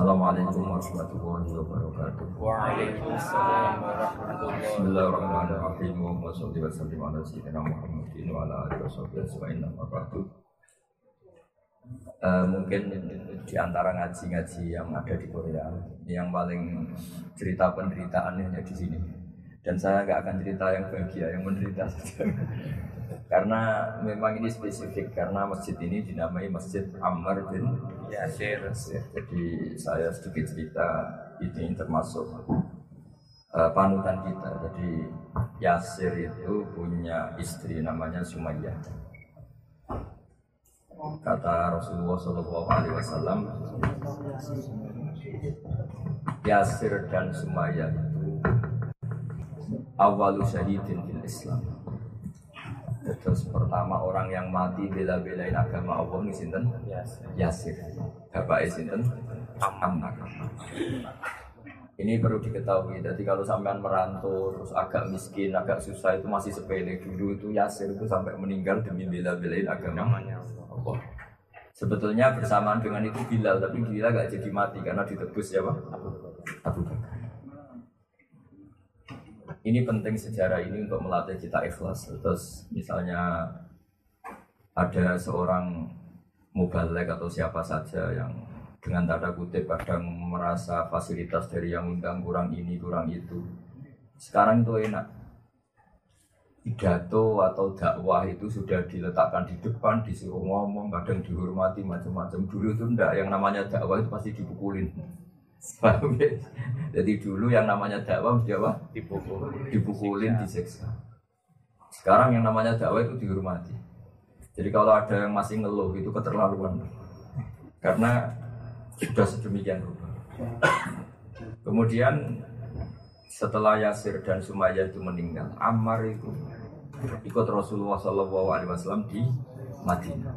Assalamualaikum warahmatullahi wabarakatuh. Waalaikumsalam warahmatullahi Bismillahirrahmanirrahim. Wa salli wa sallim ala sayyidina Muhammadin wa ala alihi washabihi ajma'in amma ba'du. Eh, mungkin di antara ngaji-ngaji yang ada di Korea, yang paling cerita penderitaannya hanya di sini. Dan saya nggak akan cerita yang bahagia, yang menderita saja. Karena memang ini spesifik karena masjid ini dinamai Masjid Ammar bin Yasir. Jadi saya sedikit cerita ini termasuk uh, panutan kita. Jadi Yasir itu punya istri namanya Sumayyah. Kata Rasulullah Shallallahu Alaihi Wasallam, Yasir dan Sumayyah itu awalu syahidin fil Islam. Terus pertama orang yang mati bela-belain agama Allah ini sinten Yasir. Bapak sinten Ammar. Ini perlu diketahui. Jadi kalau sampean merantau terus agak miskin, agak susah itu masih sepele. Dulu itu Yasir itu sampai meninggal demi bela-belain agama Allah. Sebetulnya bersamaan dengan itu Bilal, tapi Bilal gak jadi mati karena ditebus ya Pak? Abu Bakar. Ini penting sejarah ini untuk melatih kita ikhlas. Terus misalnya ada seorang mubalek atau siapa saja yang dengan tanda kutip kadang merasa fasilitas dari yang undang kurang ini kurang itu. Sekarang itu enak. Pidato atau dakwah itu sudah diletakkan di depan, disuruh ngomong, kadang dihormati macam-macam. Dulu itu enggak, yang namanya dakwah itu pasti dipukulin. Jadi dulu yang namanya dakwah mesti apa? dipukul. Dipukulin, disiksa. Sekarang yang namanya dakwah itu dihormati. Jadi kalau ada yang masih ngeluh itu keterlaluan. Karena sudah sedemikian rupa. Kemudian setelah Yasir dan Sumayyah itu meninggal, Ammar itu ikut Rasulullah Shallallahu Alaihi Wasallam di Madinah.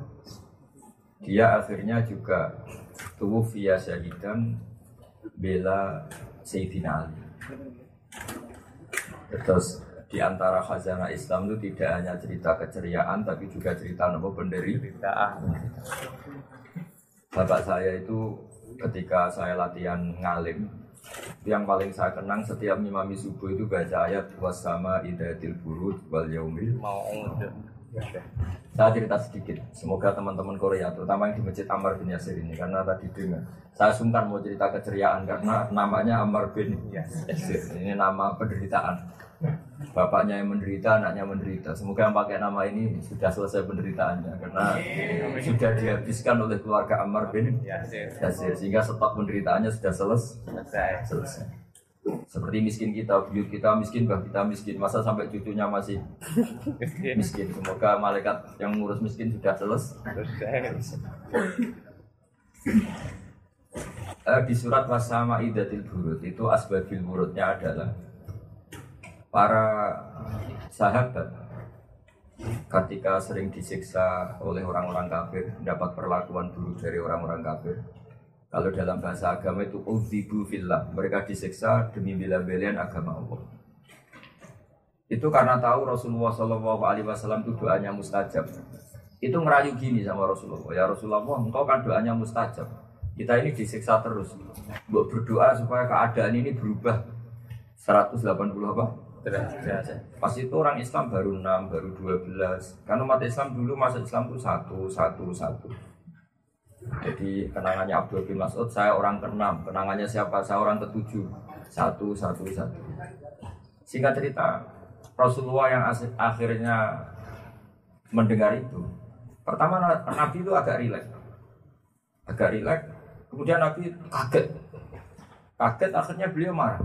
Dia akhirnya juga tubuh via syahidan bela Sayyidina Ali. Terus di antara khazanah Islam itu tidak hanya cerita keceriaan tapi juga cerita nopo penderitaan. Bapak saya itu ketika saya latihan ngalim yang paling saya kenang setiap ngimami subuh itu baca ayat wasama idatil burud wal yaumil. Saya cerita sedikit semoga teman-teman Korea terutama yang di masjid Ammar bin Yasir ini karena tadi dengar saya sungkan mau cerita keceriaan karena namanya Ammar bin Yasir ini nama penderitaan bapaknya yang menderita anaknya menderita semoga yang pakai nama ini sudah selesai penderitaannya karena sudah dihabiskan oleh keluarga Ammar bin Yasir. Yasir sehingga stok penderitaannya sudah selesai Selesai. Seperti miskin kita, buyut kita miskin, bah kita miskin. Masa sampai cucunya masih miskin. Semoga malaikat yang ngurus miskin sudah selesai. Eh, di surat wasama idatil burut itu asbabil burutnya adalah para sahabat ketika sering disiksa oleh orang-orang kafir mendapat perlakuan buruk dari orang-orang kafir kalau dalam bahasa agama itu udzibu fillah. Mereka disiksa demi bela-belain agama Allah. Itu karena tahu Rasulullah Shallallahu Alaihi Wasallam itu doanya mustajab. Itu ngerayu gini sama Rasulullah. Ya Rasulullah engkau kan doanya mustajab. Kita ini disiksa terus. Mbok berdoa supaya keadaan ini berubah. 180 apa? Derajat. Pas itu orang Islam baru 6, baru 12 Karena umat Islam dulu masuk Islam itu satu, satu, satu Jadi kenangannya Abdul bin Mas'ud, saya orang ke-6 Kenangannya siapa? Saya orang ke-7 Satu, satu, satu. Singkat cerita Rasulullah yang akhirnya mendengar itu Pertama Nabi itu agak rileks. Agak rileks. Kemudian Nabi kaget. Kaget akhirnya beliau marah.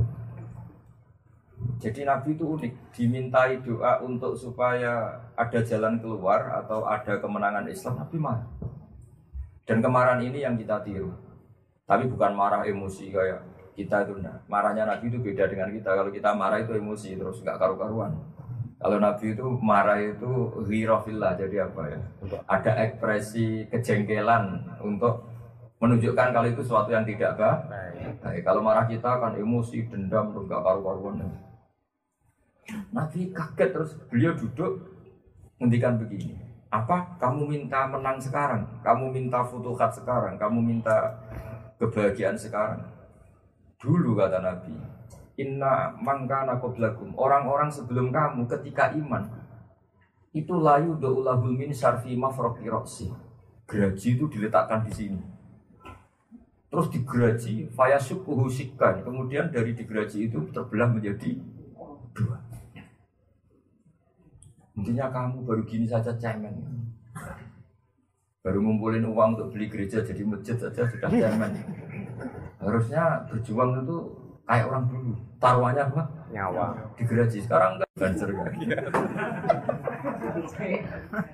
Jadi Nabi itu unik, dimintai doa untuk supaya ada jalan keluar atau ada kemenangan Islam, Nabi marah. Dan kemarahan ini yang kita tiru. Tapi bukan marah emosi kayak kita itu enggak. Marahnya Nabi itu beda dengan kita. Kalau kita marah itu emosi terus nggak karu-karuan. Kalau Nabi itu marah itu ghirafillah jadi apa ya? Ada ekspresi kejengkelan untuk menunjukkan kalau itu sesuatu yang tidak baik. Baik, kalau marah kita kan emosi, dendam, terus gak karu-karuan. Nabi kaget terus beliau duduk ngendikan begini. Apa kamu minta menang sekarang? Kamu minta futuhat sekarang? Kamu minta kebahagiaan sekarang. Dulu kata Nabi, Inna mangkana qablakum Orang-orang sebelum kamu ketika iman Itu layu do'ulahul min syarfi mafroqi roksi Geraji itu diletakkan di sini Terus digeraji Fayasukuhu sikkan Kemudian dari digeraji itu terbelah menjadi dua Intinya kamu baru gini saja cemen Baru ngumpulin uang untuk beli gereja jadi masjid saja sudah cemen Harusnya berjuang itu kayak orang dulu. Taruhannya apa? Nyawa. Digeraji. Sekarang enggak banser kan?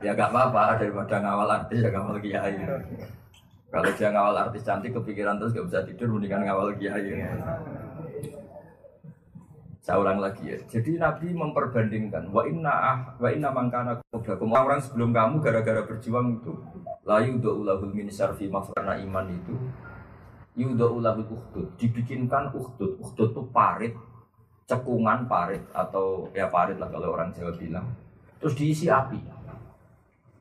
ya gak apa-apa daripada ngawal artis ya ngawal kiai. Kalau dia ngawal artis cantik kepikiran terus gak bisa tidur mendingan ngawal kiai. Saya ulang lagi ya. Jadi Nabi memperbandingkan wa inna ah wa inna mangkana qablakum orang sebelum kamu gara-gara berjuang itu layu ulahul min syarfi mafrana iman itu. Yudha'ulahul ukhdud. Dibikinkan ukhdud. Ukhdud itu parit cekungan parit atau ya parit lah kalau orang Jawa bilang. Terus diisi api.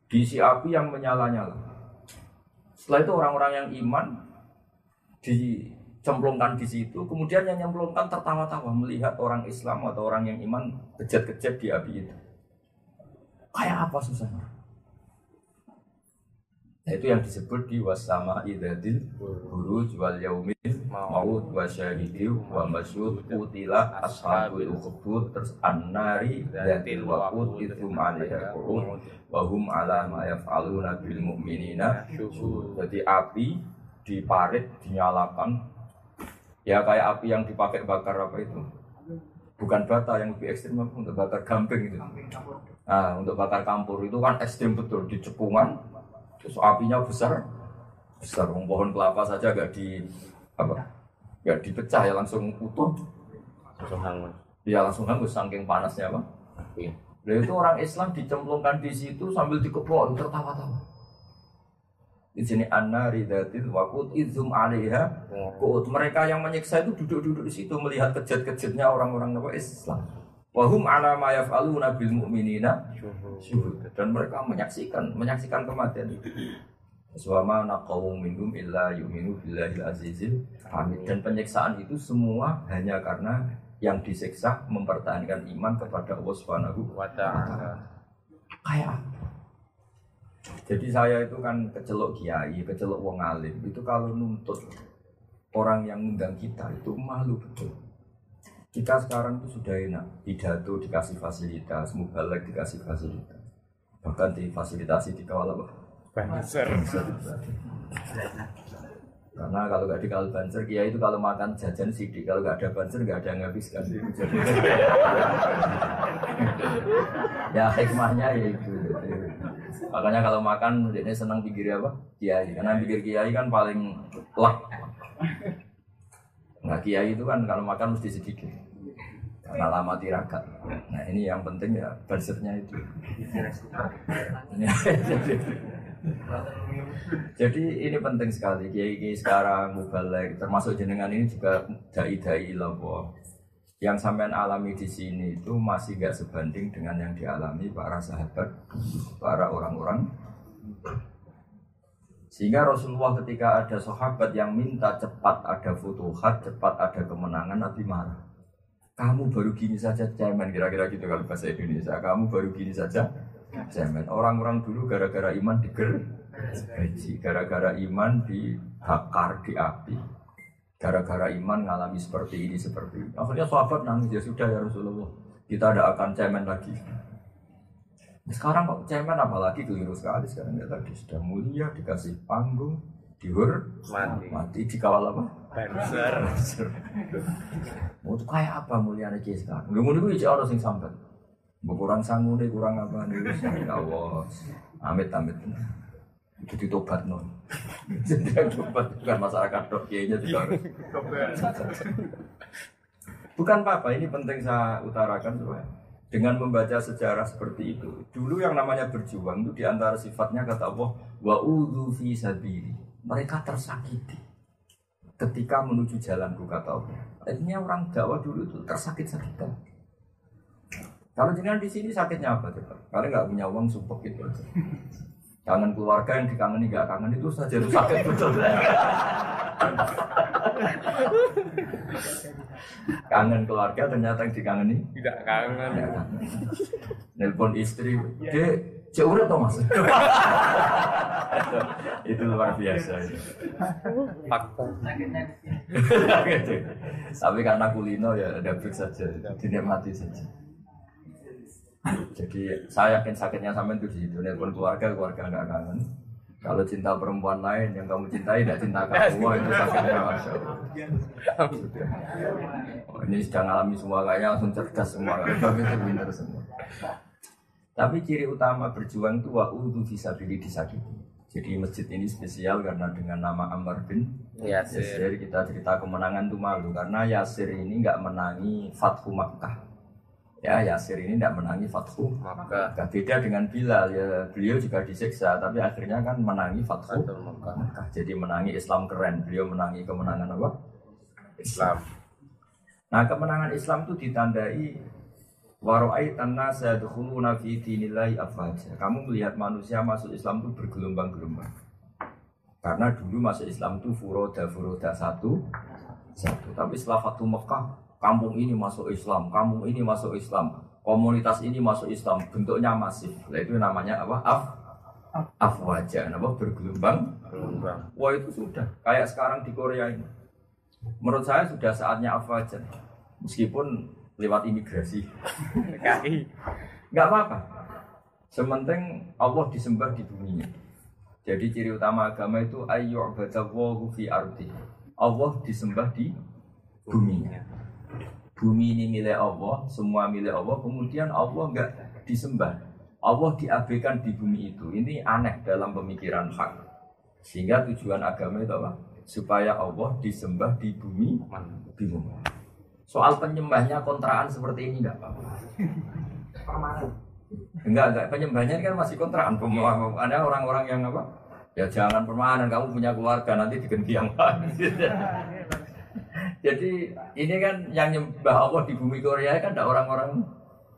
Diisi api yang menyala-nyala. Setelah itu orang-orang yang iman dicemplungkan di situ. Kemudian yang nyemplungkan tertawa-tawa melihat orang Islam atau orang yang iman kejat-kejat di api itu. Kayak apa susahnya? Nah, itu yang disebut di wasama idadil buruj wal yaumil maut wa syahidi wa masyud utila ashabul ukhdud terus annari datil waqud idhum alaiha qurun wa ala ma bil mu'minina jadi api diparit dinyalakan ya kayak api yang dipakai bakar apa itu bukan bata yang lebih ekstrim untuk bakar gamping itu nah untuk bakar kampur itu kan ekstrim betul di cekungan Terus apinya besar, besar. Pohon kelapa saja gak di apa? Gak dipecah ya langsung utuh. Langsung hangus. Ya langsung hangus saking panasnya apa? Iya. Itu orang Islam dicemplungkan di situ sambil dikeplok tertawa-tawa. Di sini anna ridatil wakut izum alaiha kuut. Mereka yang menyiksa itu duduk-duduk di situ melihat kejat-kejatnya orang-orang Islam. Wahum ala ma yaf'aluna bil mu'minina syuhud. Dan mereka menyaksikan menyaksikan kematian itu. Suama naqawum minhum illa yu'minu billahil azizil hamid. Dan penyiksaan itu semua hanya karena yang disiksa mempertahankan iman kepada Allah Subhanahu wa taala. Kayak Jadi saya itu kan kecelok kiai, kecelok wong alim. Itu kalau nuntut orang yang undang kita itu malu betul. Kita sekarang itu sudah enak, pidato dikasih fasilitas, mubalek dikasih fasilitas. Bahkan difasilitasi di kawal apa? Banser. Karena kalau nggak dikawal banser, kiai itu kalau makan jajan sidik, kalau nggak ada banser nggak ada yang habiskan. ya hikmahnya ya itu. Makanya kalau makan ini senang pikir apa? Kiai. Karena pikir kiai kan paling lak. Nah kiai itu kan kalau makan mesti sedikit karena lama tirakat. Nah ini yang penting ya budgetnya itu. Jadi ini penting sekali kiai kiai sekarang mubalek termasuk jenengan ini juga dai dai lobo yang sampean alami di sini itu masih gak sebanding dengan yang dialami para sahabat, para orang-orang sehingga Rasulullah ketika ada sahabat yang minta cepat ada futuhat, cepat ada kemenangan, Nabi marah. Kamu baru gini saja cemen, kira-kira gitu kalau bahasa Indonesia. Kamu baru gini saja cemen. Orang-orang dulu gara-gara iman diger, gara-gara iman dibakar di api. Gara-gara iman ngalami seperti ini, seperti ini. Akhirnya sahabat nangis, ya sudah ya Rasulullah. Kita tidak akan cemen lagi. Sekarang kok cemen apalagi keliru sekali sekarang ya tadi sudah mulia dikasih panggung dihur Mati. mati dikawal apa? Banser. Mau tuh kayak apa mulianya kiai sekarang? Lu ngono kuwi orang sing sampai. Kurang sanggup deh, kurang apa nih? Ya Allah, amit amit. Itu ditobat non. Jadi tobat bukan masyarakat dok, kiainya juga harus. Bukan apa-apa, ini penting saya utarakan supaya dengan membaca sejarah seperti itu. Dulu yang namanya berjuang itu di antara sifatnya kata Allah wa fi sabili. Mereka tersakiti ketika menuju jalanku kata Allah. Artinya orang Jawa dulu itu tersakit-sakitan. Kalau jangan di sini sakitnya apa coba? Karena nggak punya uang support gitu. Kangen keluarga yang dikangeni nggak kangen itu saja itu sakit betul. Kangen keluarga ternyata yang dikangeni. Tidak kangen. Ya. Nelpon istri, cek urut toh mas. itu luar biasa. Fakta. Tapi karena kulino ya ada break saja, dinikmati saja. Jadi saya yakin sakitnya sampai itu di situ. Nelpon keluarga, keluarga nggak kangen. Kalau cinta perempuan lain yang kamu cintai tidak cinta kamu, wah itu sakitnya masya Allah. Sudah. Oh, ini sedang alami semua kayaknya langsung cerdas semua, itu pinter semua. Tapi ciri utama berjuang itu wa'udhu fisabili disakiti. Jadi masjid ini spesial karena dengan nama Ammar bin Yasir. Yasir kita cerita kemenangan itu malu karena Yasir ini nggak menangi Fathu Makkah. Ya Yasir ini nggak menangi Fathu Maka. Beda dengan Bilal ya beliau juga disiksa tapi akhirnya kan menangi Fathu. Jadi menangi Islam keren. Beliau menangi kemenangan apa? Islam. Nah kemenangan Islam itu ditandai Waro'ai tanna sayadkhuluna fi dinillahi afwaja. Kamu melihat manusia masuk Islam itu bergelombang-gelombang. Karena dulu masuk Islam itu furoda furoda satu satu. Tapi setelah Fatu Mekah, kampung ini masuk Islam, kampung ini masuk Islam, komunitas ini masuk Islam, bentuknya masif. Nah, itu namanya apa? Af afwaja, apa bergelombang Gelombang. Wah itu sudah kayak sekarang di Korea ini. Menurut saya sudah saatnya afwajan. Meskipun lewat imigrasi. PKI. nggak apa-apa. Sementing Allah disembah di bumi. Jadi ciri utama agama itu ayu abadawahu fi ardi. Allah disembah di bumi. Bumi ini milik Allah, semua milik Allah. Kemudian Allah nggak disembah. Allah diabaikan di bumi itu. Ini aneh dalam pemikiran hak. Sehingga tujuan agama itu apa? Supaya Allah disembah di bumi, bingung. Soal penyembahnya kontraan seperti ini enggak apa-apa. Enggak, enggak. Penyembahnya kan masih kontraan. Ada orang-orang yang apa? Ya jangan permanen, kamu punya keluarga nanti diganti yang lain. Jadi ini kan yang nyembah Allah di bumi Korea kan ada orang-orang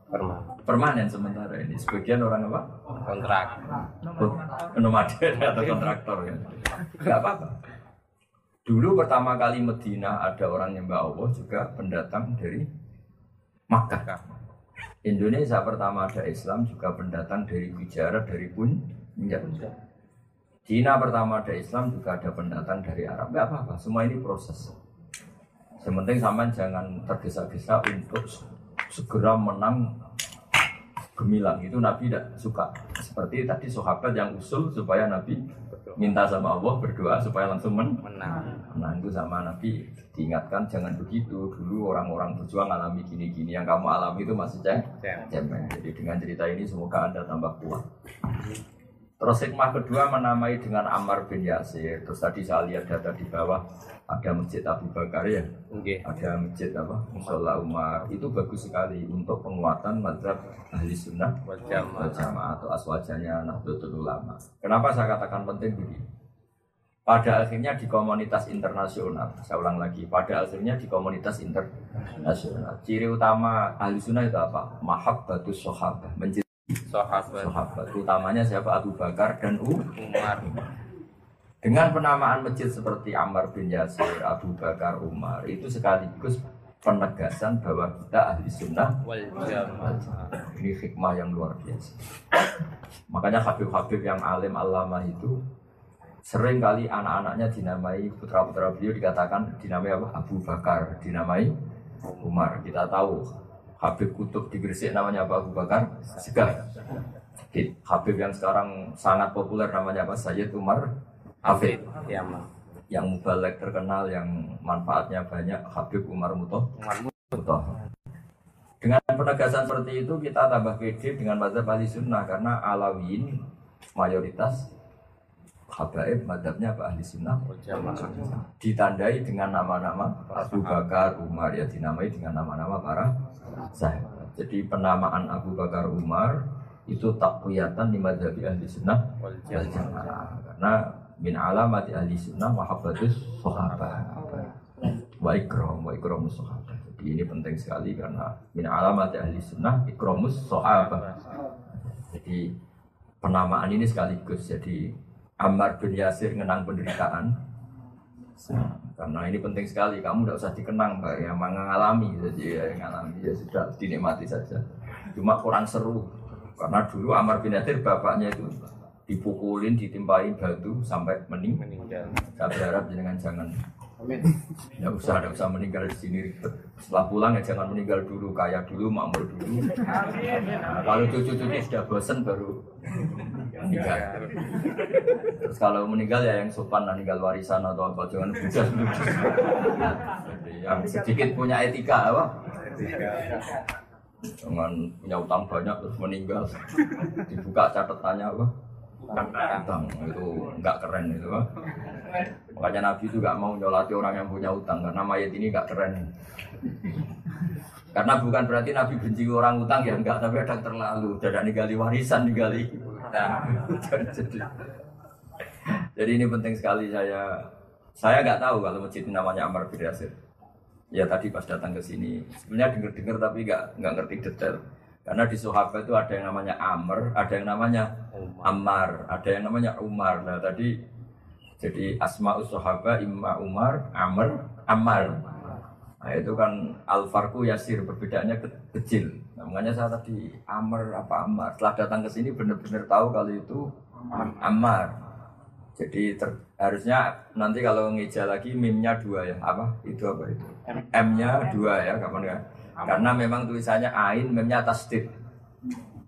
Pernah. permanen sementara ini. Sebagian orang apa? Kontrak. Oh, nomaden atau kontraktor ya. Enggak apa-apa. Dulu pertama kali Medina ada orang nyembah Allah juga pendatang dari Makkah. Indonesia pertama ada Islam juga pendatang dari Gujarat dari Punjab. Cina pertama ada Islam juga ada pendatang dari Arab. Enggak apa-apa, semua ini proses. Sementing sama jangan tergesa-gesa untuk segera menang gemilang itu Nabi tidak suka. Seperti tadi sahabat yang usul supaya Nabi minta sama Allah berdoa supaya langsung men Menang. Nah itu sama Nabi diingatkan jangan begitu dulu orang-orang berjuang alami gini-gini yang kamu alami itu masih ceng. Jadi dengan cerita ini semoga anda tambah kuat. Terus hikmah kedua menamai dengan Ammar bin Yasir. Terus tadi saya lihat data di bawah ada masjid Abu Bakar ya, Oke. ada masjid apa Musola Umar. Itu bagus sekali untuk penguatan mazhab ahli sunnah Wal jamaah. jamaah atau aswajanya Nahdlatul Ulama. Kenapa saya katakan penting begini? Pada akhirnya di komunitas internasional, saya ulang lagi, pada akhirnya di komunitas internasional. Ciri utama ahli sunnah itu apa? Mahabbatus sahabat, mencintai Sahabat. sahabat. Utamanya siapa? Abu Bakar dan. Umar. Dengan penamaan masjid seperti Ammar bin Yasir, Abu Bakar, Umar, itu sekaligus penegasan bahwa kita ahli sunnah Wal jamaah. ini hikmah yang luar biasa. Makanya Habib-Habib yang alim alama itu sering kali anak-anaknya dinamai putra-putra beliau dikatakan dinamai apa? Abu Bakar, dinamai Umar. Kita tahu Habib Kutub di Gresik namanya apa? Abu Bakar Segar. Habib yang sekarang sangat populer namanya apa? Sayyid Umar Hafid. Ya, Mak. Yang mubalek terkenal, yang manfaatnya banyak Habib Umar Mutoh. Umar Betul. Dengan penegasan seperti itu kita tambah pede dengan mazhab ahli sunnah karena alawin mayoritas habaib madhabnya apa ahli sunnah jamaah. ditandai dengan nama-nama Abu Bakar Umar ya dinamai dengan nama-nama para sahabat. Jadi penamaan Abu Bakar Umar itu takwiyatan di madhab ahli sunnah Wal jamaah karena min alamati ahli sunnah mahabbatus sahabat wa ikram wa ikramus sahabat. Jadi ini penting sekali karena min alamati ahli sunnah ikramus sahabat. Jadi penamaan ini sekaligus jadi Ammar bin Yasir ngenang penderitaan Karena ini penting sekali, kamu tidak usah dikenang, Mbak, ya mengalami, jadi ya mengalami ya sudah dinikmati saja. Cuma kurang seru, karena dulu Amar bin Yatir bapaknya itu dipukulin, ditimpain batu sampai mening. meninggal. Saya berharap jangan jangan Amin. Ya usah, ada usah meninggal di sini. Setelah pulang ya jangan meninggal dulu, kaya dulu, makmur dulu. Nah, kalau cucu-cucu sudah bosan baru meninggal. Terus kalau meninggal ya yang sopan, lah, meninggal warisan atau apa, jangan. Jadi yang sedikit punya etika apa? Jangan punya utang banyak terus meninggal. Dibuka catatannya apa? Utang itu nggak keren itu. Makanya Nabi itu nggak mau nyolati orang yang punya utang karena mayat ini nggak keren. Karena bukan berarti Nabi benci orang utang ya enggak, tapi ada terlalu. Tidak nigali warisan, nigali utang. jadi, jadi ini penting sekali saya. Saya nggak tahu kalau masjid ini namanya Ammar bin Yasir. Ya tadi pas datang ke sini, sebenarnya dengar-dengar tapi nggak nggak ngerti detail. Karena di Sohaba itu ada yang namanya Amr, ada yang namanya Ammar, ada yang namanya Umar. Nah tadi jadi Asma'us Sohaba, Imma Umar, Amr, Ammar. Nah itu kan Al-Farku Yasir, perbedaannya ke- kecil. Nah, makanya saya tadi Amr apa Ammar. Setelah datang ke sini benar-benar tahu kalau itu Ammar. Jadi ter- harusnya nanti kalau ngeja lagi mimnya dua ya apa? Itu apa itu? M-nya dua ya kapan kan karena memang tulisannya ain memnya tasdid.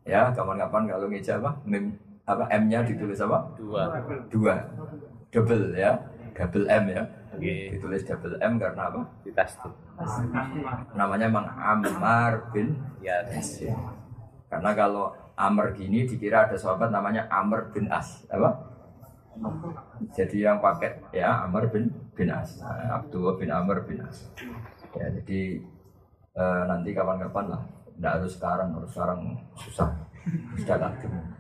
Ya kapan-kapan kalau ngeja apa? Mim apa? M-nya ditulis apa? Dua. dua. Double ya double M ya. Oke. ditulis double M karena apa? Di tasdid. namanya memang Ammar bin Ya. Yasir karena kalau Amr gini dikira ada sahabat namanya Amr bin As apa? Jadi yang pakai ya Amr bin bin As. Abdullah bin Amr bin As. Ya jadi eh, nanti kapan-kapan lah. Tidak harus sekarang harus sekarang susah. Sudah kadung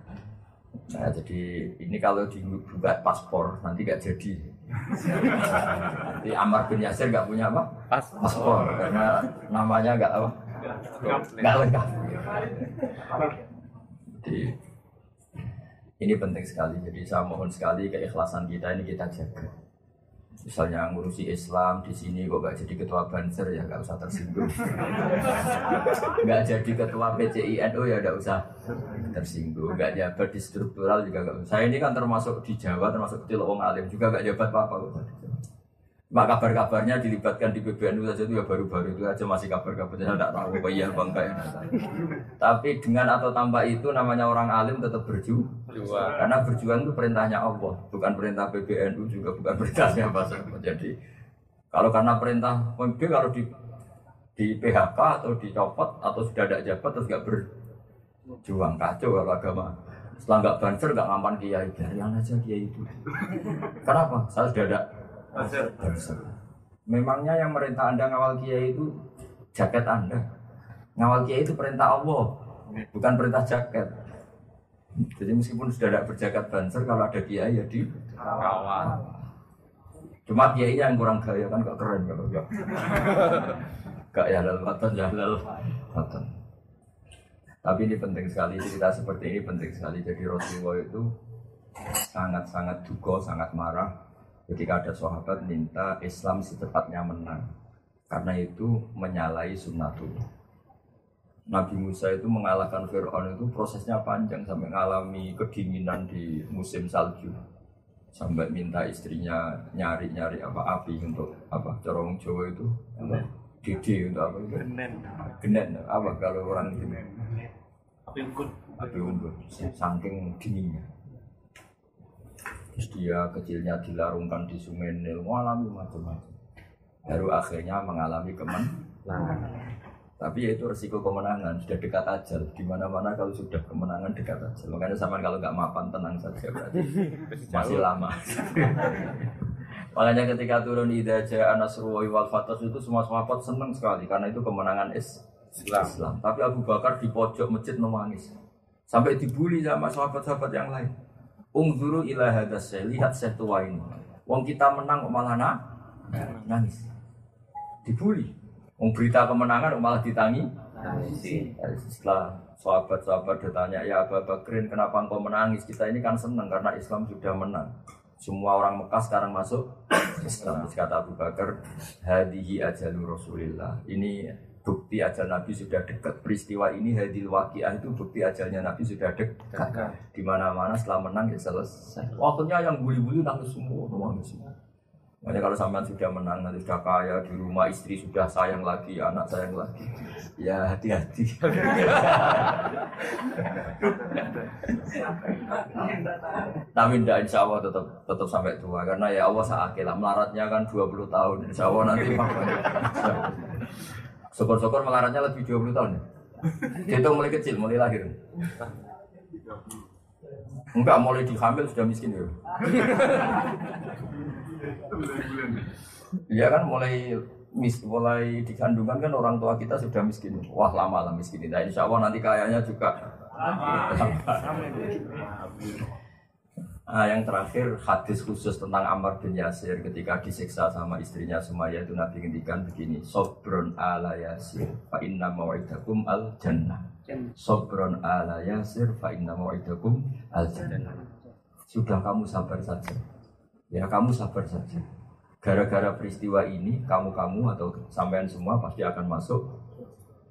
nah jadi ini kalau dibuka paspor nanti gak jadi nanti Amr bin Yasir gak punya apa? Pas. paspor karena namanya nggak apa? Nggak lengkap. Jadi ini penting sekali. Jadi saya mohon sekali keikhlasan kita ini kita jaga misalnya ngurusi Islam di sini kok gak jadi ketua banser ya gak usah tersinggung. Nggak jadi ketua PCINO ya gak usah tersinggung. Nggak jabat di struktural juga gak usah. Saya ini kan termasuk di Jawa termasuk di Lowong Alim juga gak jabat apa apa Mak kabar-kabarnya dilibatkan di PBNU saja itu ya baru-baru itu aja masih kabar-kabarnya saya tidak tahu apa iya apa enggak ya. Tapi dengan atau tanpa itu namanya orang alim tetap berjuang. Karena berjuang itu perintahnya Allah, bukan perintah PBNU juga bukan perintahnya apa Jadi kalau karena perintah pemimpin kalau di di PHK atau dicopot atau sudah ada jabat terus gak berjuang kacau kalau agama. Setelah nggak banser nggak ngampan kiai biarin aja kiai itu. Kenapa? Saya sudah ada banser. Memangnya yang merintah anda ngawal kiai itu jaket anda. Ngawal kiai itu perintah Allah, bukan perintah jaket. Jadi meskipun sudah tidak berjaket banser, kalau ada kiai ya di Kawan. Cuma kiai yang kurang gaya kan gak keren kalau gak. gak ya halal watan, ya halal. Tapi ini penting sekali cerita seperti ini penting sekali. Jadi Rasulullah itu sangat-sangat duka, sangat marah ketika ada sahabat minta Islam secepatnya menang. Karena itu menyalahi sunnatullah. Nabi Musa itu mengalahkan Fir'aun itu prosesnya panjang sampai mengalami kedinginan di musim salju. Sampai minta istrinya nyari-nyari apa api untuk apa corong Jawa itu. Apa? Didi untuk apa itu? Genen. Apa kalau orang ini Api unggun. api unggun. Saking dinginnya terus dia kecilnya dilarungkan di sungai Nil. Mengalami macam-macam. Baru akhirnya mengalami kemenangan. Tapi ya itu resiko kemenangan. Sudah dekat ajal. Di mana mana kalau sudah kemenangan dekat ajal. Makanya sama kalau nggak mapan tenang saja berarti. Masih lama. Makanya ketika turun idaja anasruwa wal fatas itu semua sahabat senang sekali. Karena itu kemenangan is Islam. Islam. Tapi Abu Bakar di pojok masjid menangis. Sampai dibully sama sahabat-sahabat yang lain. Ungzuru ila hadas lihat saya tua ini. Wong kita menang kok malah na- nangis. Dibully. Wong berita kemenangan kok malah ditangi. Eh, Setelah sahabat-sahabat bertanya, ya Abu Bakrin kenapa engkau menangis? Kita ini kan senang karena Islam sudah menang. Semua orang Mekah sekarang masuk Islam. Kata Abu Bakar, hadihi ajalu Rasulillah. Ini bukti ajal Nabi sudah dekat. Peristiwa ini hadil waqiah itu bukti ajalnya Nabi sudah dekat. Di mana-mana setelah menang ya selesai. Waktunya yang buli-buli nangis semua, nangis semua. Makanya kalau sampean sudah menang, nanti sudah kaya di rumah, istri sudah sayang lagi, anak sayang lagi. Ya hati-hati. Tapi tidak insya Allah tetap tetap sampai tua karena ya Allah lah melaratnya kan 20 tahun insya Allah nanti Syukur-syukur melaratnya lebih 20 tahun ya. Itu mulai kecil, mulai lahir. Enggak, mulai dihamil sudah miskin ya. Iya kan mulai mis, mulai di kandungan kan orang tua kita sudah miskin. Wah lama lah miskin. Nah insya Allah nanti kayaknya juga. Nah, yang terakhir hadis khusus tentang Ammar bin Yasir ketika disiksa sama istrinya Sumayyah itu Nabi ngendikan begini Sobron ala Yasir fa inna ma'idakum al jannah. Sobron ala Yasir fa inna ma'idakum al jannah Sudah kamu sabar saja. Ya kamu sabar saja. Gara-gara peristiwa ini kamu-kamu atau sampean semua pasti akan masuk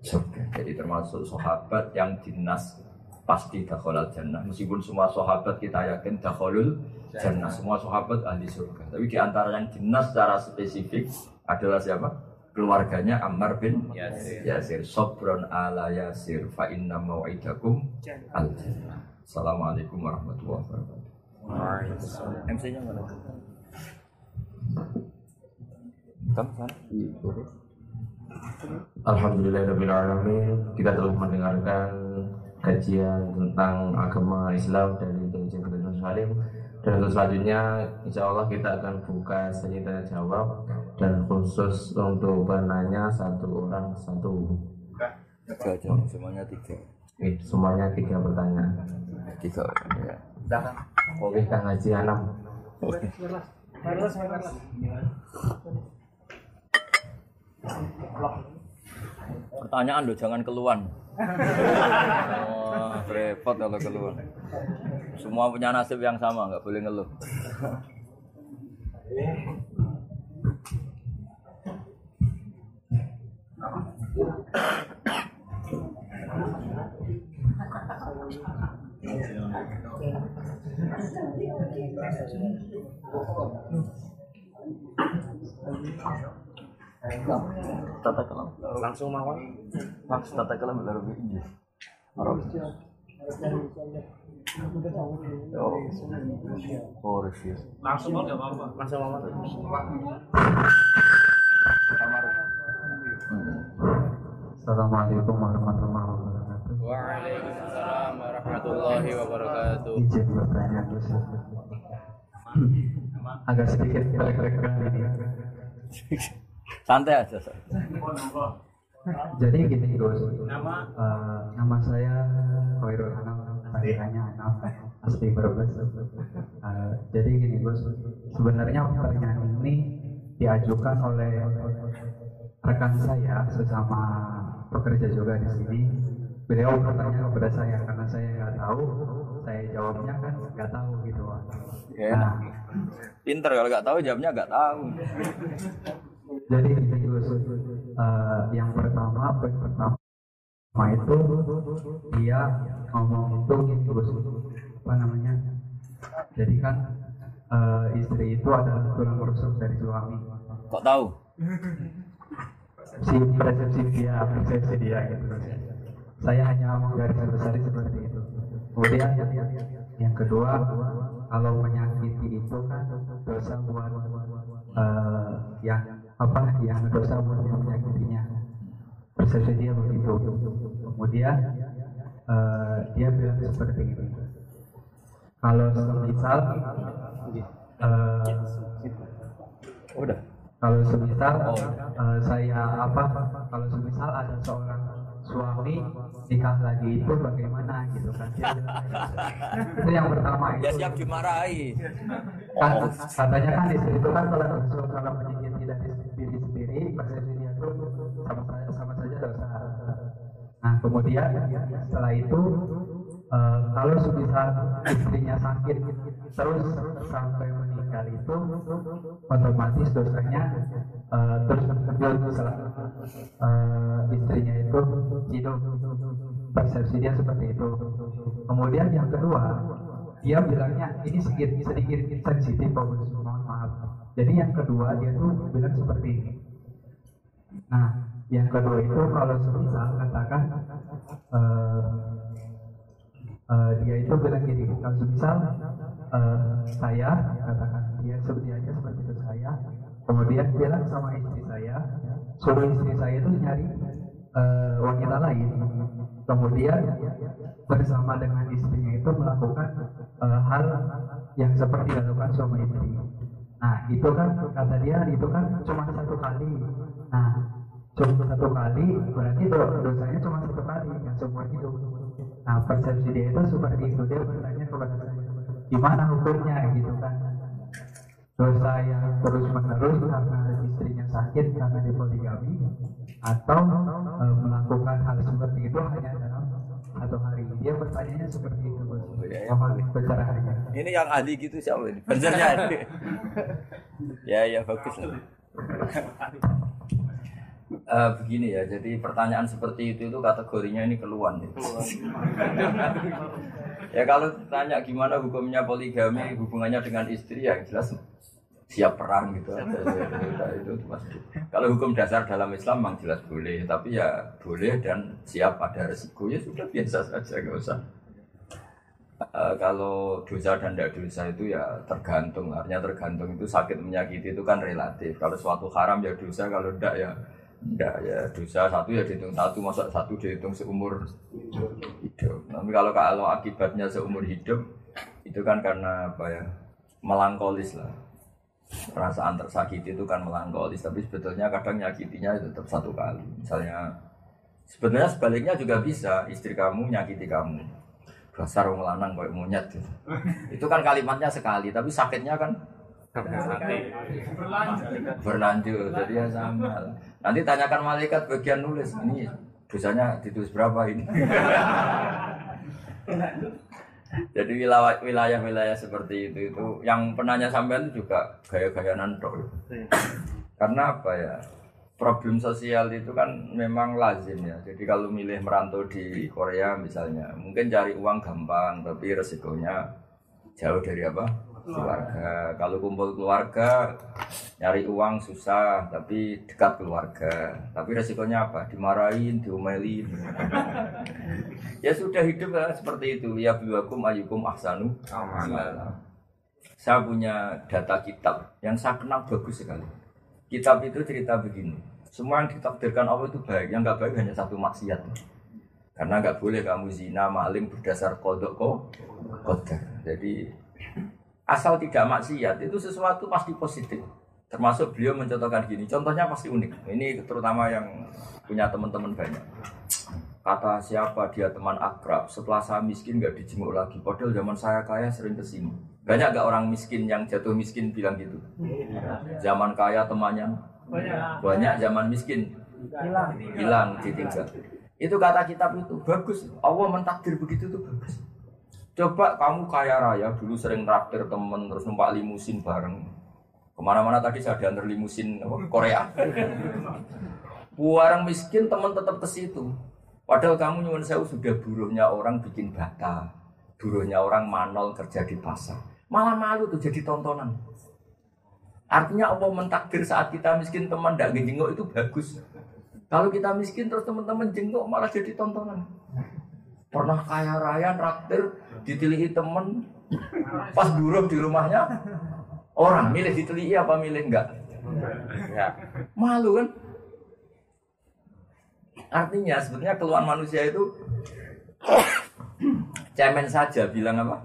surga. Jadi termasuk sahabat yang dinas pasti dakhalal jannah. Meskipun semua sahabat kita yakin dakhalul jannah, semua sahabat ahli surga. Tapi di antara yang dinas secara spesifik adalah siapa? Keluarganya Ammar bin Yasir. Yasir. Sobron ala Yasir fa inna mau'idakum al jannah. Assalamualaikum warahmatullahi wabarakatuh. Waalaikumsalam. MC-nya mana? Alhamdulillahirrahmanirrahim Kita telah mendengarkan kajian tentang agama Islam dari kajian Kedua Salim. Dan untuk selanjutnya insya Allah kita akan buka sesi tanya jawab dan khusus untuk penanya satu orang satu. Tiga aja, semuanya tiga. Oke, semuanya tiga pertanyaan. Tiga ya. Oke Kang Haji Anam Pertanyaan loh, jangan keluhan. Oh, repot kalau keluhan. Semua punya nasib yang sama, nggak boleh ngeluh. Tata kalam. Langsung mawon. Maksud tata kalam baru Inggris. Arab. Oh, Rusia. Langsung mau nggak apa-apa. Langsung mawon. Assalamualaikum warahmatullahi wabarakatuh Waalaikumsalam warahmatullahi wabarakatuh. Izin bertanya Agak sedikit rek-rekan ini Santai aja. Jadi gini Gus Nama Nama saya Khairul Anam Panggilannya Anam Asli Brebes Eh, Jadi gini Gus Sebenarnya pertanyaan ini Diajukan oleh rekan saya sesama pekerja juga di sini. Beliau bertanya kepada saya karena saya nggak tahu, saya jawabnya kan nggak tahu gitu. Ya. Nah, Pinter kalau nggak tahu jawabnya nggak tahu. Jadi gini Gus, Eh, yang pertama poin pertama itu dia ngomong itu gini Gus, apa namanya? Jadi kan eh, istri itu adalah tulang rusuk dari suami. Kok tahu? si persepsi dia persepsi dia gitu saya hanya menggaris besar seperti itu kemudian yang kedua kalau menyakiti itu kan dosa buat eh, yang apa yang dosa buat yang menyakitinya persepsi dia begitu kemudian eh, dia bilang seperti ini kalau misal eh, Udah. kalau semisal eh, saya apa kalau semisal ada seorang suami nikah lagi itu bagaimana gitu kan gitu. itu yang pertama Ya itu siap dimarahi. kan katanya kan istri itu kan kalau kalau nah kemudian setelah itu eh, kalau semisal istrinya sakit terus sampai meninggal itu otomatis dosanya eh, terus berlanjut setelah eh, istrinya itu hidup. Persepsi dia seperti itu. Kemudian yang kedua dia bilangnya ini sedikit sedikit sensitif mohon maaf. Jadi yang kedua dia tuh bilang seperti ini. Nah yang kedua itu kalau semisal katakan eh, eh, dia itu bilang gini kalau semisal eh, saya katakan dia aja seperti itu saya kemudian bilang sama istri saya suruh istri saya itu nyari eh, wanita lain kemudian bersama dengan istrinya itu melakukan eh, hal yang seperti dilakukan suami istri. Nah itu kan kata dia itu kan cuma satu kali. Nah cuma satu kali berarti do- dosanya cuma satu kali yang seumur hidup nah persepsi dia itu seperti itu dia bertanya kepada saya gimana hukumnya gitu kan dosa yang terus menerus karena istrinya sakit karena dipoligami atau e, melakukan hal seperti itu hanya dalam satu hari dia bertanya seperti itu bos Ya, ya, boleh. pencerahannya Ini yang ahli gitu siapa ini? Benernya ahli. ya ya bagus lah. Eh, begini ya, jadi pertanyaan seperti itu itu kategorinya ini keluhan. Ya, ya kalau tanya gimana hukumnya poligami hubungannya dengan istri ya jelas siap perang gitu aja. Ya, ya, itu pasti. Kalau hukum dasar dalam Islam memang jelas boleh, tapi ya boleh dan siap ada resiko ya sudah biasa saja nggak usah. Eh, kalau dosa dan tidak dosa itu ya tergantung artinya tergantung itu sakit menyakiti itu kan relatif kalau suatu haram ya dosa kalau tidak ya tidak ya dosa satu ya dihitung satu masa satu dihitung seumur hidup. Tapi kalau kalau akibatnya seumur hidup itu kan karena apa ya melankolis lah. Perasaan tersakiti itu kan melankolis tapi sebetulnya kadang nyakitinya tetap satu kali. Misalnya sebenarnya sebaliknya juga bisa istri kamu nyakiti kamu. Dasar wong lanang kayak monyet gitu. itu kan kalimatnya sekali tapi sakitnya kan berlanjut. Jadi ya sama. lah. Nanti tanyakan malaikat bagian nulis. Ini dosanya ditulis berapa ini? Jadi wilayah- wilayah-wilayah seperti itu itu yang penanya sampean itu juga gaya-gaya nantok karena apa ya? Problem sosial itu kan memang lazim ya. Jadi kalau milih merantau di Korea misalnya mungkin cari uang gampang tapi resikonya jauh dari apa keluarga. Kalau kumpul keluarga nyari uang susah tapi dekat keluarga. Tapi resikonya apa? Dimarahin diomelin. Ya sudah hidup ya, seperti itu. Ya biwakum ayukum ahsanu saya punya data kitab yang saya kenal bagus sekali. Kitab itu cerita begini. Semua yang ditakdirkan Allah itu baik. Yang nggak baik hanya satu maksiat. Karena nggak boleh kamu zina maling berdasar kodok kok kodar. Jadi asal tidak maksiat itu sesuatu pasti positif. Termasuk beliau mencontohkan gini contohnya pasti unik. Ini terutama yang punya teman-teman banyak. Kata siapa dia teman akrab setelah saya miskin nggak dijenguk lagi. Padahal zaman saya kaya sering ke sini. Banyak gak orang miskin yang jatuh miskin bilang gitu? Zaman kaya temannya? Banyak zaman miskin. Hilang. hilang ditinggal. Itu kata kitab itu. Bagus. Allah mentakdir begitu tuh bagus coba kamu kaya raya dulu sering traktir temen terus numpak limusin bareng. Ke mana-mana tadi saya diantar limusin Korea. Orang miskin teman tetap ke situ. Padahal kamu nyuwun sewu sudah buruhnya orang bikin bata. Buruhnya orang manol kerja di pasar. Malah malu tuh jadi tontonan. Artinya Allah mentakdir saat kita miskin teman tidak jenguk itu bagus. Kalau kita miskin terus teman-teman jenguk malah jadi tontonan. Pernah kaya raya traktir ditilihi temen pas buruh di rumahnya orang milih ditilihi apa milih enggak? Ya. Malu kan? Artinya sebetulnya keluhan manusia itu cemen saja bilang apa?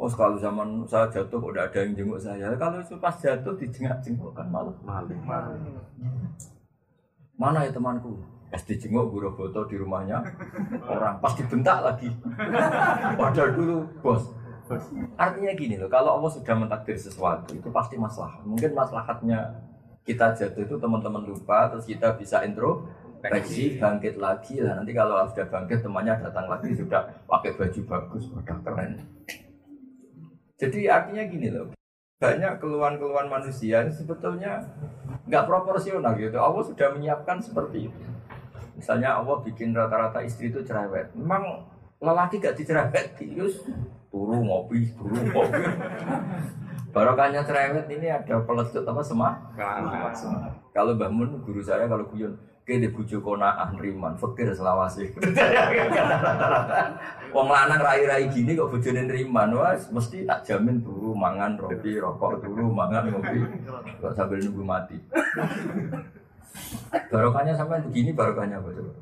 Oh kalau zaman saya jatuh udah ada yang jenguk saya. Kalau itu pas jatuh dijenguk-jenguk kan malu. Malu. Mana ya temanku? Pas dijenguk guru foto di rumahnya orang pas dibentak lagi. Padahal dulu bos. Artinya gini loh, kalau Allah sudah mentakdir sesuatu itu pasti masalah. Mungkin masalahnya kita jatuh itu teman-teman lupa, terus kita bisa introspeksi, bangkit lagi lah. Nanti kalau sudah bangkit temannya datang lagi sudah pakai baju bagus, udah keren. Jadi artinya gini loh, banyak keluhan-keluhan manusia sebetulnya nggak proporsional gitu. Allah sudah menyiapkan seperti itu. Misalnya Allah bikin rata-rata istri itu cerewet. Memang lelaki gak dicerewet, terus turu ngopi, turu ngopi. Barokahnya cerewet ini ada pelecut apa? Semangat. Kalau Mbah Mun guru saya kalau guyon ke di bujo konaan riman fakir selawasi. Wong lanang rai-rai gini kok bojone riman wah mesti tak jamin turu mangan roti rokok turu mangan ngopi kok sambil nunggu mati. Barokahnya sampai begini barokahnya apa coba?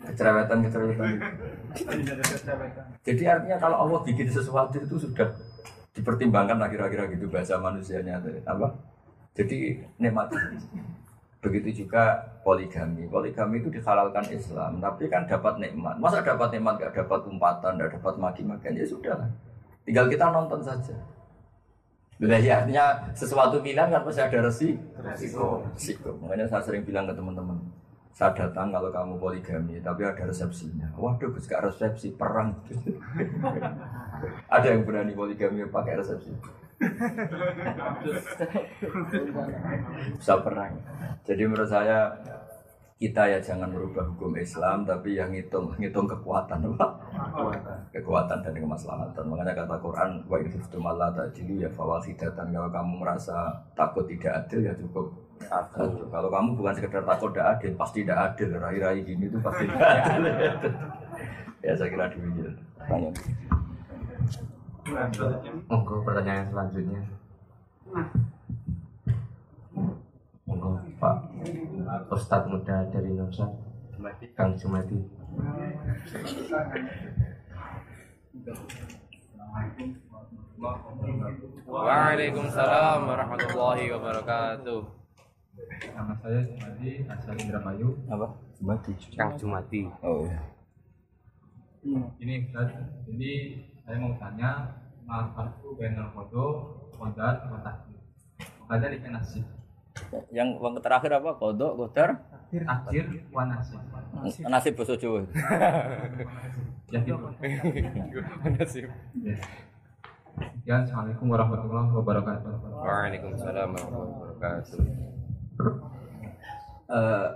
Kecerewetan kecerewetan. Jadi artinya kalau Allah bikin sesuatu itu sudah dipertimbangkan lah kira-kira gitu bahasa manusianya apa? Jadi nikmat. Begitu juga poligami. Poligami itu dihalalkan Islam, tapi kan dapat nikmat. Masa dapat nikmat gak dapat umpatan, gak dapat maki-makian ya sudah lah. Tinggal kita nonton saja. Bila ya, artinya sesuatu pilihan kan pasti ada resi, resiko. resiko. Makanya saya sering bilang ke teman-teman, saya datang kalau kamu poligami, tapi ada resepsinya. Waduh, Gus gak resepsi, perang. ada yang berani poligami pakai resepsi. Bisa perang. Jadi menurut saya kita ya jangan merubah hukum Islam tapi yang ngitung ngitung kekuatan apa? kekuatan dan kemaslahatan makanya kata Quran wa in khiftum alla ta'dilu ya fawahidatan kalau kamu merasa takut tidak adil ya cukup. Satu kalau kamu bukan sekedar takut tidak adil pasti tidak adil. Rai-rai gini itu pasti tidak adil. Ya saya kira demikian. Tanya. Monggo pertanyaan selanjutnya. Monggo Pak Ustadz muda dari Nusa Kang Jumadi. Waalaikumsalam warahmatullahi wabarakatuh. Nama saya Jumadi asal Indramayu. apa Jumati Kang Jumadi. oh ya Ini Ustaz, jadi saya mau tanya Ma'afarku benar kodo, kodar, kotakir Makanya di nasib yang yang terakhir apa? Kodok kodar Akhir, wa nasib nasib bahasa Jawa. Ya gitu Ya, Assalamualaikum warahmatullahi wabarakatuh. Waalaikumsalam warahmatullahi wabarakatuh. Eh,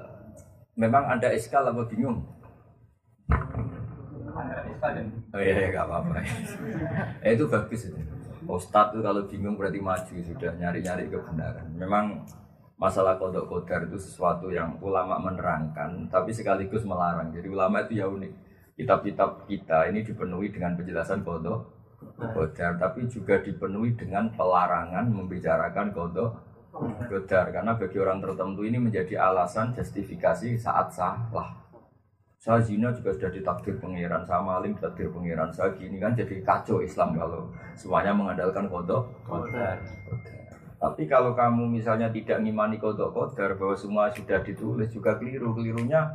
memang ada eskal apa bingung? Oh iya, iya gak apa-apa. Eh, itu bagus itu. Ustadz itu kalau bingung berarti maju sudah nyari-nyari kebenaran. Memang masalah kodok kodar itu sesuatu yang ulama menerangkan, tapi sekaligus melarang. Jadi ulama itu ya unik. Kitab-kitab kita ini dipenuhi dengan penjelasan kodok kodar, tapi juga dipenuhi dengan pelarangan membicarakan kodok kodar. Karena bagi orang tertentu ini menjadi alasan justifikasi saat salah saya zina juga sudah ditakdir pengiran sama maling ditakdir pengiran saya gini kan jadi kacau Islam kalau semuanya mengandalkan kodok kodar tapi kalau kamu misalnya tidak ngimani kodok kodar bahwa semua sudah ditulis juga keliru kelirunya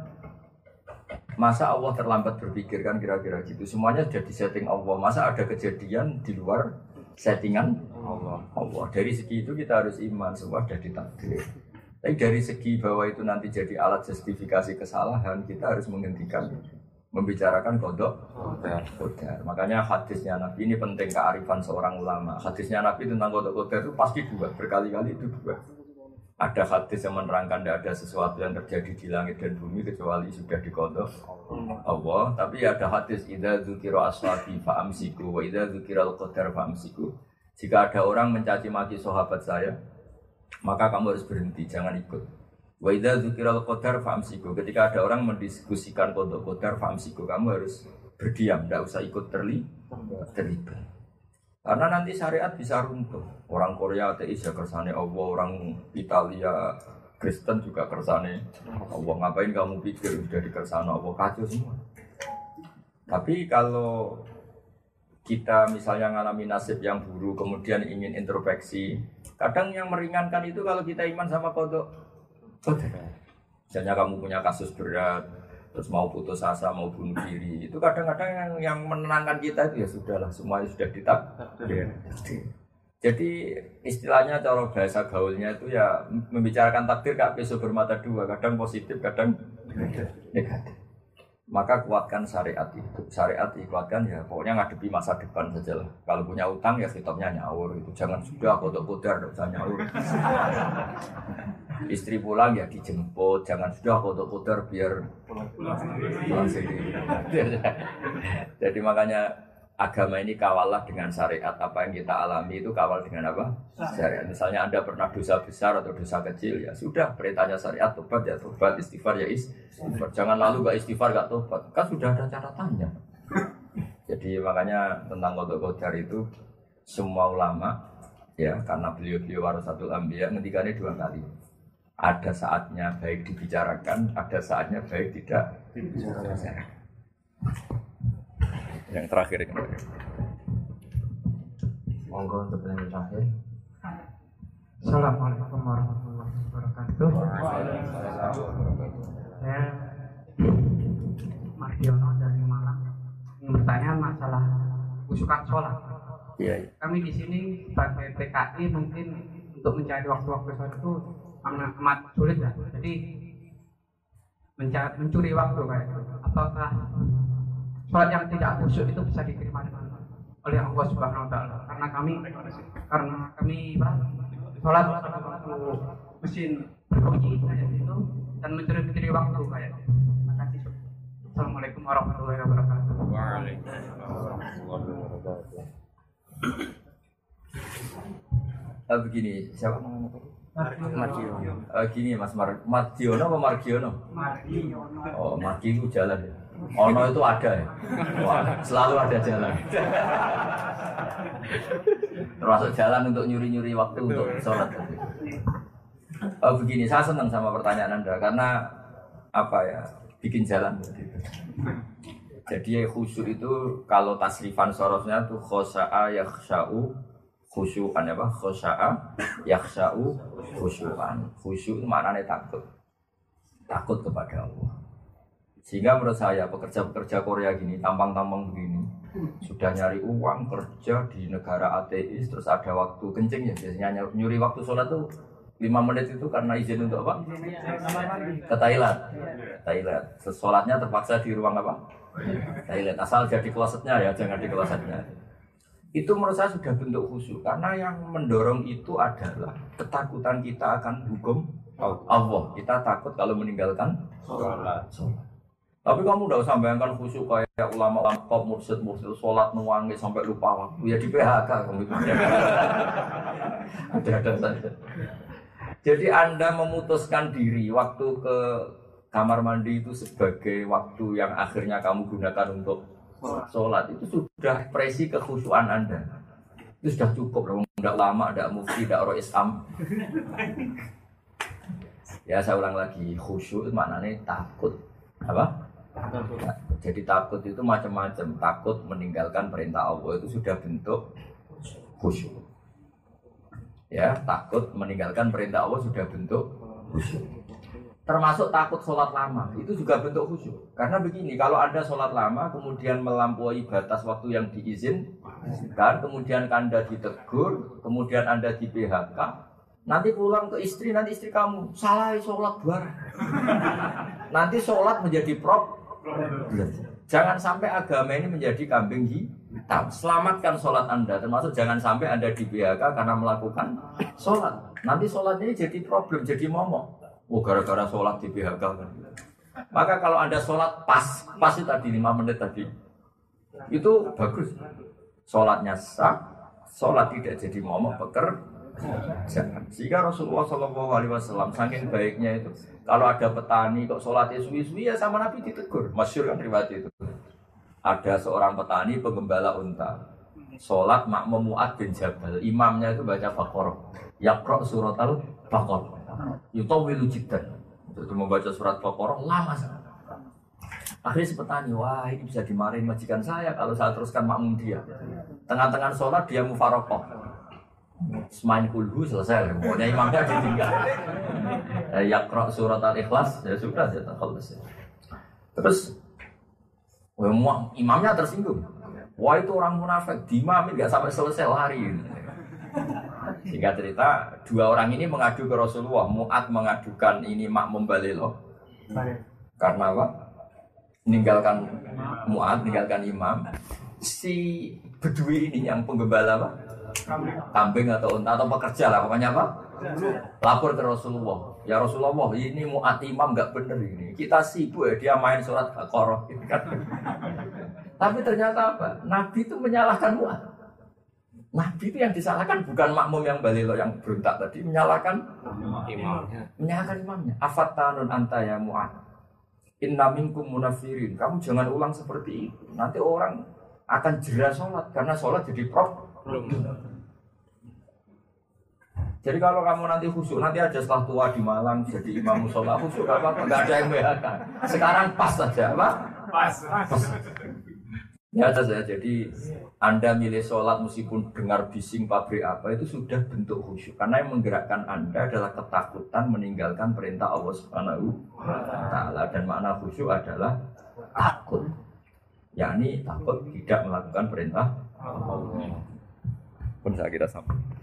masa Allah terlambat berpikir kan kira-kira gitu? Semuanya sudah disetting Allah. Masa ada kejadian di luar settingan Allah? Allah. Dari segi itu kita harus iman semua sudah ditakdir. Tapi dari segi bahwa itu nanti jadi alat justifikasi kesalahan, kita harus menghentikan membicarakan kodok kodar. Makanya hadisnya Nabi ini penting kearifan seorang ulama. Hadisnya Nabi tentang kodok kodar itu pasti dua, berkali-kali itu dua. Ada hadis yang menerangkan tidak ada sesuatu yang terjadi di langit dan bumi kecuali sudah dikodok Allah. Tapi ada hadis idza dzukira ashabi fa'amsiku wa idza dzukira al-qadar fa'amsiku. Jika ada orang mencaci maki sahabat saya, maka kamu harus berhenti, jangan ikut. Wa idza dzukiral qadar famsiku. Ketika ada orang mendiskusikan kodok qadar famsiku, kamu harus berdiam, tidak usah ikut terli terlibat. Karena nanti syariat bisa runtuh. Orang Korea ateis ya kersane Allah, orang Italia Kristen juga kersane Allah. Ngapain kamu pikir sudah di kersane Allah kacau semua. Tapi kalau kita misalnya ngalami nasib yang buruk, kemudian ingin introspeksi, kadang yang meringankan itu kalau kita iman sama kodok. Kodok. Misalnya kamu punya kasus berat, terus mau putus asa, mau bunuh diri, itu kadang-kadang yang, yang menenangkan kita itu ya sudahlah, semuanya sudah ditakdir. Jadi istilahnya cara bahasa gaulnya itu ya membicarakan takdir kak besok bermata dua, kadang positif, kadang negatif. Maka kuatkan syariat itu. Syariat dikuatkan ya pokoknya ngadepi masa depan saja lah. Kalau punya utang ya hitopnya nyaur itu. Jangan sudah kodok kodar tidak usah nyaur. Istri pulang ya dijemput. Jangan sudah kodok kodar biar pulang sendiri. Jadi makanya agama ini kawallah dengan syariat. Apa yang kita alami itu kawal dengan apa? Syariat. Misalnya anda pernah dosa besar atau dosa kecil ya sudah perintahnya syariat tobat ya tobat istighfar ya istighfar. Jangan lalu gak istighfar gak tobat. Kan sudah ada catatannya. Jadi makanya tentang kodok kodar itu semua ulama ya karena beliau-beliau warasatul ambiyah ngendikannya dua kali. Ada saatnya baik dibicarakan ada saatnya baik tidak dibicarakan yang terakhir ini. Monggo untuk yang terakhir. Assalamualaikum warahmatullahi wabarakatuh. Saya Mardiono dari Malang. Bertanya masalah usukan sholat. Iya. Kami di sini sebagai PKI mungkin untuk mencari waktu-waktu sholat itu amat amat sulit ya. Jadi mencari, mencuri waktu kayak gitu. Apakah sholat yang tidak khusyuk itu bisa diterima dengan oleh Allah Subhanahu Wa Taala? Karena kami karena kami sholat waktu mesin berbunyi gitu dan mencuri-mencuri waktu kayak gitu. Assalamualaikum warahmatullahi wabarakatuh. Waalaikumsalam warahmatullahi wabarakatuh. Eh, begini, siapa namanya tadi? Mardiono. Eh, gini Mas Mar Mardiono apa Margiono? Mardiono. Oh, Margi itu jalan ya. Ono itu ada ya. Wah, selalu ada jalan. Termasuk jalan untuk nyuri-nyuri waktu untuk sholat. Oh, begini, saya senang sama pertanyaan Anda karena apa ya? Bikin jalan. Jadi khusyuk itu kalau tasrifan sorosnya tuh khosa'a yakhsha'u khusyukan ya Pak? Khosa'a yakhsha'u khusyukan. Khusyuk itu maknanya takut. Takut kepada Allah. Sehingga menurut saya pekerja-pekerja Korea gini, tampang-tampang begini, sudah nyari uang kerja di negara ateis, terus ada waktu kencing ya biasanya nyuri, waktu sholat tuh lima menit itu karena izin untuk apa? Ke Thailand. Thailand. Sholatnya terpaksa di ruang apa? Thailand. Asal jadi klosetnya ya, jangan di klosetnya. Itu menurut saya sudah bentuk khusyuk karena yang mendorong itu adalah ketakutan kita akan hukum Allah. Kita takut kalau meninggalkan sholat. Tapi kamu udah usah bayangkan khusyuk kayak ulama-ulama top mursid-mursid sholat nuangi sampai lupa waktu ya di PHK kamu itu. Ada-ada saja. Jadi Anda memutuskan diri waktu ke kamar mandi itu sebagai waktu yang akhirnya kamu gunakan untuk sholat itu sudah presi kekhusyuan Anda. Itu sudah cukup, tidak lama, tidak mufti, tidak roh Islam. Ya saya ulang lagi, khusyuk itu maknanya takut. Apa? Jadi takut itu macam-macam. Takut meninggalkan perintah Allah itu sudah bentuk khusyuk. Ya, takut meninggalkan perintah Allah sudah bentuk khusyuk. Termasuk takut sholat lama, itu juga bentuk khusyuk. Karena begini, kalau Anda sholat lama, kemudian melampaui batas waktu yang diizinkan, kemudian Anda ditegur, kemudian Anda di PHK, nanti pulang ke istri, nanti istri kamu, salah sholat bareng. nanti sholat menjadi prop, Jangan sampai agama ini menjadi kambing hitam. Selamatkan sholat Anda, termasuk jangan sampai Anda di PHK karena melakukan sholat. Nanti sholat ini jadi problem, jadi momok. Oh gara-gara sholat di PHK kan. Maka kalau Anda sholat pas, pas itu tadi 5 menit tadi, itu bagus. Sholatnya sah, sholat tidak jadi momok pekerjaan. Sehingga Rasulullah Shallallahu Alaihi Wasallam saking baiknya itu, kalau ada petani kok sholatnya suwi-suwi ya sama Nabi ditegur. Masyur kan riwayat itu. Ada seorang petani penggembala unta. Sholat makmum Mu'ad bin Jabal. Imamnya itu baca Baqarah. Yakro surat al-Baqarah. Yutawilu jiddan. Untuk membaca surat Baqarah lama sangat. Akhirnya si petani, wah ini bisa dimarahin majikan saya kalau saya teruskan makmum dia. Tengah-tengah sholat dia mufarokoh. Semain kulhu selesai, pokoknya imamnya ditinggal. Eh, Yakro surat al-ikhlas, ya sudah, ya terkhalas. Terus, wah, mu- imamnya tersinggung. Wah itu orang munafik, dimamin nggak sampai selesai lari. Singkat cerita, dua orang ini mengadu ke Rasulullah. Mu'ad mengadukan ini makmum balelo. Karena apa? meninggalkan muat, meninggalkan imam. Si bedui ini yang penggembala apa? Kambing atau unta atau pekerja lah, pokoknya apa? Lapor ke Rasulullah. Ya Rasulullah, ini muat imam nggak bener ini. Kita sibuk ya, dia main surat. Kan. Tapi ternyata apa? Nabi itu menyalahkan muat. Nabi itu yang disalahkan bukan makmum yang balilo yang berontak tadi, menyalahkan Imamnya. menyalahkan imamnya. Afatanun anta ya mu'ad. Inna minkum munafirin. Kamu jangan ulang seperti itu. Nanti orang akan jerah sholat karena sholat jadi problem. Jadi kalau kamu nanti khusyuk, nanti aja setelah tua di Malang jadi imam musola khusyuk gak apa-apa, gak ada yang behakan. Sekarang pas saja, apa? Pas. Ya saja. Jadi Anda milih sholat meskipun dengar bising pabrik apa itu sudah bentuk khusyuk. Karena yang menggerakkan Anda adalah ketakutan meninggalkan perintah Allah Subhanahu wa taala dan makna khusyuk adalah takut. yakni takut tidak melakukan perintah Allah. Pun saya kira sampai.